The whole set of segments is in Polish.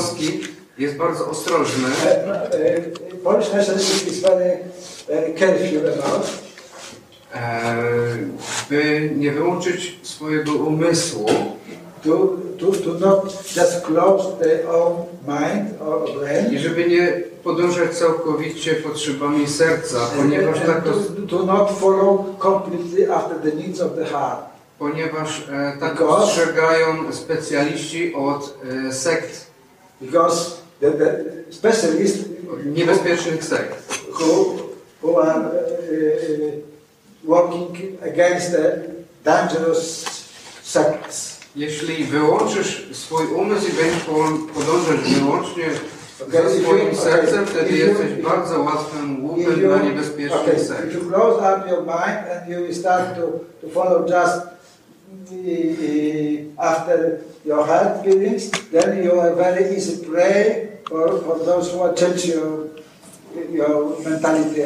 polski jest bardzo ostrożny, Uh, uh, Polish nationalism is very, very careful about e, by nie wyłączyć swojego umysłu. To, to, to not just close their own mind or brain, i żeby nie podążać całkowicie potrzebami serca, ponieważ, and tak, to, to not follow completely after the needs of the heart. ponieważ e, tak Because- ostrzegają specjaliści od e, sekt, Because the, the specialists niebezpiecznych sekt. who, who are uh, uh, working against the dangerous sects. Jeśli wyłączysz swój umysł i będziesz po- podążać wyłącznie Okay, if swoim you- sercem, okay, wtedy if you- jesteś bardzo łatwym łupem you, dla niebezpiecznych okay, if you close up your mind and you start to, to follow just uh, after your heart feelings, then you are very easy prey for, for those who change your, your mentality.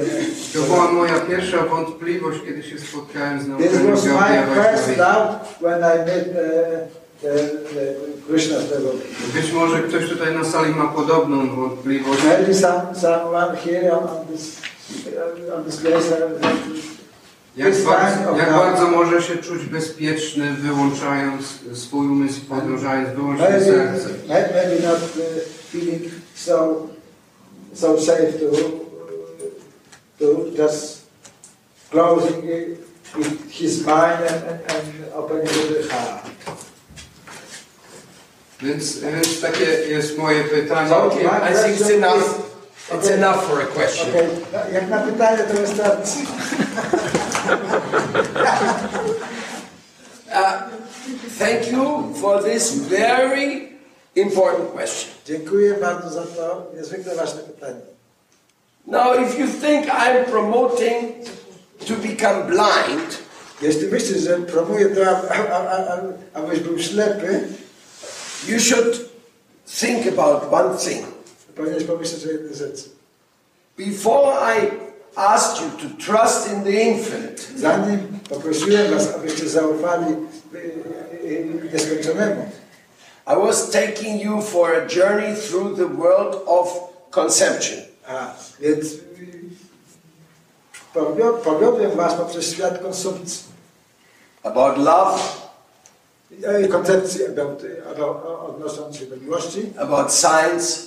To była moja pierwsza wątpliwość, kiedy się spotkałem z This nauczaniem was my first doubt when I met uh, the, the Krishna devotee. Być może ktoś tutaj na sali ma podobną wątpliwość. Maybe some, someone here on, this on this place uh, Jak bardzo, of jak bardzo może się czuć bezpieczny, wyłączając swój umysł podążając wyłącznie maybe, serce. may- maybe not feeling so so safe to to just closing his mind and, and, opening the heart. Więc, więc takie jest moje pytanie. So, Okay, I think it's enough. It's enough for a question. Okay. Jak na pytanie to wystarczy. Uh, thank you for this very important question. Dziękuję bardzo za to niezwykle ważne pytanie. Now, if you think I'm promoting to become blind, Jeśli myślisz, że promuję to, abyś był ślepy, you should think about one thing. powinieneś pomyśleć o jednej rzeczy. Before I asked you to trust in the infinite, Zanim poprosiłem was, abyście zaufali y, y, nieskończonemu, I was taking you for a journey through the world of conception. a więc powio- powiodłem was poprzez świat konsumpcji, About love, y, koncepcji about, about, odnosząc się do miłości, about science,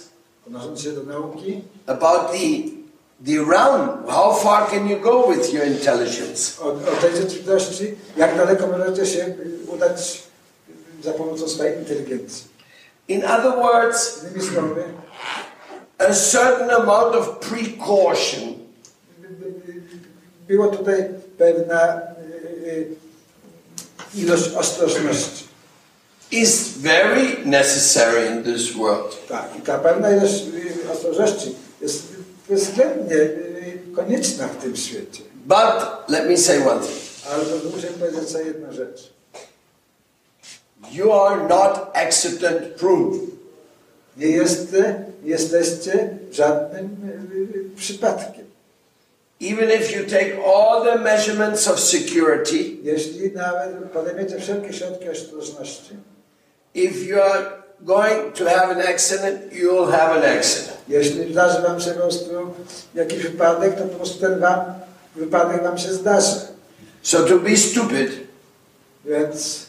odnosząc się do nauki, about the, the realm. How far can you go with your intelligence? o, o tej rzeczywistości, jak daleko możecie się udać za pomocą swojej inteligencji. In other words, słowy, a certain amount of precaution było tutaj pewna y, y, ilość ostrożności. is very necessary in this world. Tak, i ta pewna ilość y, ostrożności jest bezwzględnie y, konieczna w tym świecie. But let me say one thing. Ale muszę powiedzieć sobie jedną rzecz. You are not accident proof. Nie jeste, jesteście żadnym y, y, przypadkiem. Even if you take all the measurements of security, Jeśli nawet podejmiecie wszelkie środki ostrożności, if you are going to have an accident, you'll have an accident. Jeśli zdarzy wam się po prostu jakiś wypadek, to po prostu ten wam, wypadek wam się zdarzy. So to be stupid, Więc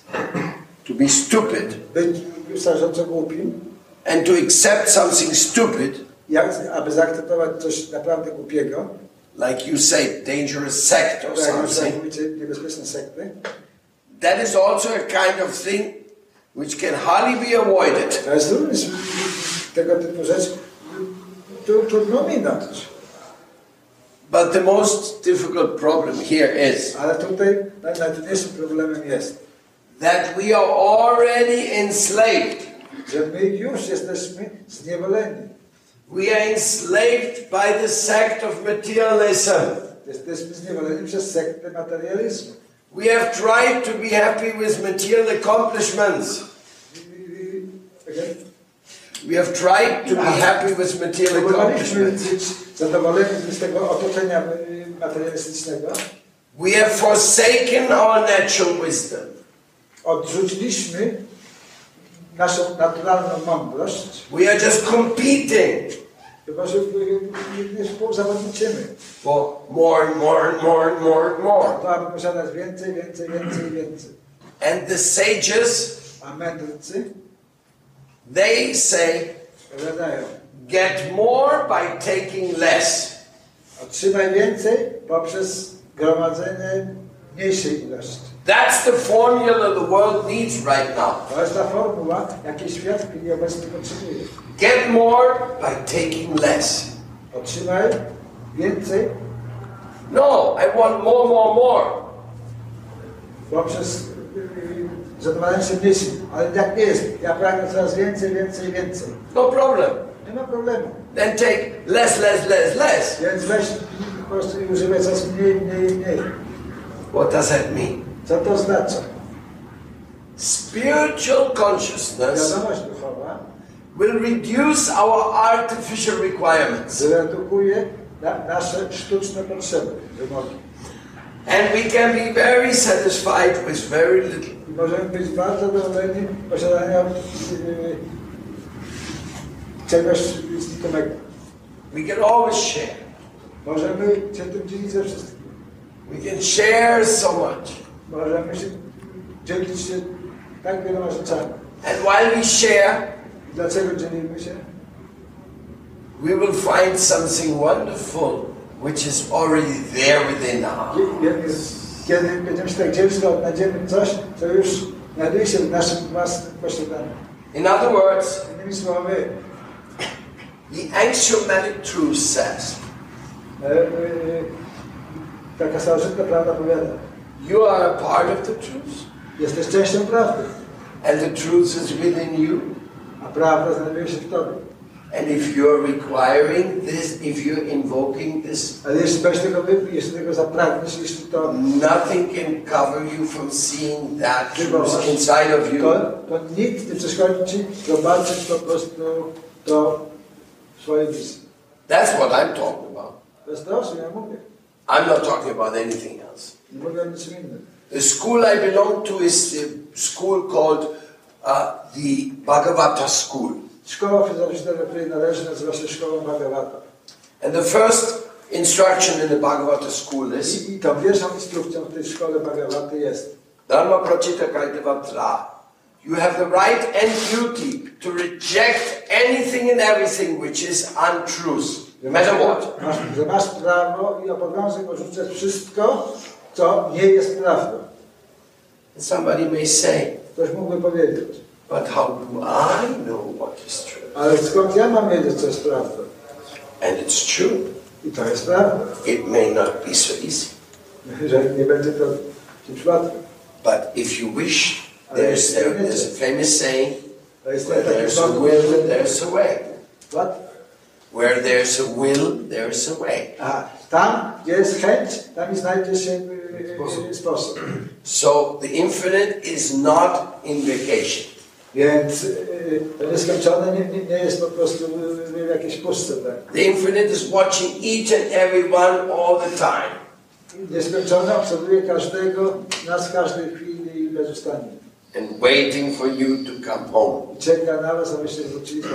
to be stupid, być wystarczająco głupim, and to accept something stupid, jak, aby zaakceptować coś naprawdę głupiego, like you say, dangerous sect or tak something, mówicie, niebezpieczne sekty, that is also a kind of thing which can hardly be avoided. to jest również tego typu rzecz, trudno minąć. But the most difficult problem here is Ale tutaj najtrudniejszym problemem jest, that we are already enslaved. że my już jesteśmy zniewoleni. We are enslaved by the sect of materialism. Jesteśmy zniewoleni przez sektę materializmu. We have tried to be happy with material accomplishments. We have tried to be happy with material Próbowaliśmy accomplishments. być zadowoleni z tego otoczenia y, materialistycznego. We have forsaken our natural wisdom. Odrzuciliśmy naszą naturalną mądrość, We are just competing chyba że nie współzawodniczymy. for more and more and more and more and more. To aby posiadać więcej, więcej, więcej, więcej. And the sages, A mędrcy they say, get more by taking less. otrzymaj więcej poprzez gromadzenie mniejszej ilości. That's the formula the world needs right now. To jest ta formuła, świat. Get more by taking less. Otrzymaj więcej No, I want more, more, more. poprzez się mniejszym. Ale tak nie jest. Ja pragnę coraz więcej, więcej, więcej. No problem. Nie ma problemu. Then take less, less, less, less. Więc weź po prostu i używaj coraz mniej, mniej, mniej. What does that mean? Co to oznacza? Spiritual consciousness will reduce our artificial requirements. zredukuje na, nasze sztuczne potrzeby, wymogi. And we can be very satisfied with very little. Możemy być bardzo zadowoleni posiadania czegoś znikomego. We can always share. Możemy się tym dzielić ze wszystkim. We can share so much. Możemy się dzielić się tak wieloma rzeczami. And while we share, I dlaczego dzielimy się? we will find something wonderful which is already there within the heart. Kiedy, kiedy będziemy się tak dzielić, to odnajdziemy coś, co już znajduje się w naszym własnym posiadaniu. In other words, Innymi słowy, the axiomatic truth says taka starożytna prawda powiada, you are a part of the truth, jesteś częścią prawdy, and the truth is within you. a prawda znajduje się w tobie. And if you're requiring this, if you're invoking this, nothing can cover you from seeing that who's inside of you. That's what I'm talking about. I'm not talking about anything else. The school I belong to is the school called uh, the Bhagavata School. Szkoła filozoficzna, do której należy, nazywa się Szkołą Bhagavata. And the first instruction in the Bhagavata school is I, I tą pierwszą instrukcją w tej szkole Bhagavaty jest Dharma Prachita Kaitavatra. You have the right and duty to reject anything and everything which is untruth, no matter what. Masz, że masz prawo i obowiązek odrzucać wszystko, co nie jest prawdą. And somebody may say, Ktoś mógłby powiedzieć, but how do I know? Ale skąd ja mam wiedzieć, co jest prawdą? And it's true. I to jest prawda, It may not be so easy. że nie będzie to czymś łatwym. But if you wish, there's, there, there's a famous saying, where there's a will, there's a way. What? Where there's a will, there's a way. A tam, gdzie jest chęć, tam i znajdzie się y, y, Sposób. sposób. So the infinite is not in vacation. Więc y, to nieskończone nie, nie, nie jest po prostu y, y, jakieś puste. Tak? The infinite is watching each and every one all the time. Nieskończone obserwuje każdego, nas w każdej chwili i bezustannie. and waiting for you to come home. Czeka na was, abyście wrócili do.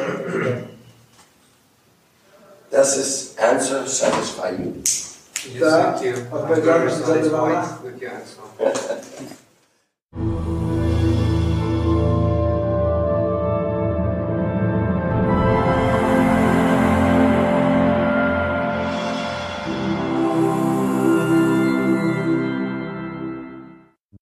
Does this answer satisfy you? Yes, Ta thank you. odpowiedzialność zadowolona? with your answer.